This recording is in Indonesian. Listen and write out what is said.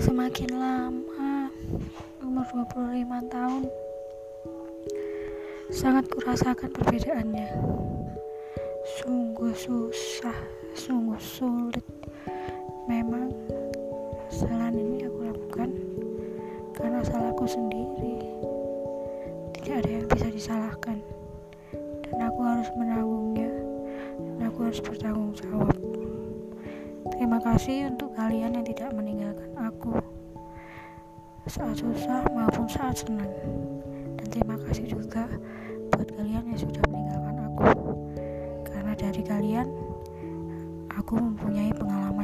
Semakin lama umur 25 tahun sangat kurasakan perbedaannya. Sungguh susah, sungguh sulit. Memang kesalahan ini aku lakukan karena salahku sendiri. Tidak ada yang bisa disalahkan. Dan aku harus menanggungnya. Dan aku harus bertanggung jawab. Terima kasih untuk kalian yang tidak meninggalkan aku saat susah maupun saat senang. Dan terima kasih juga buat kalian yang sudah meninggalkan aku. Karena dari kalian, aku mempunyai pengalaman.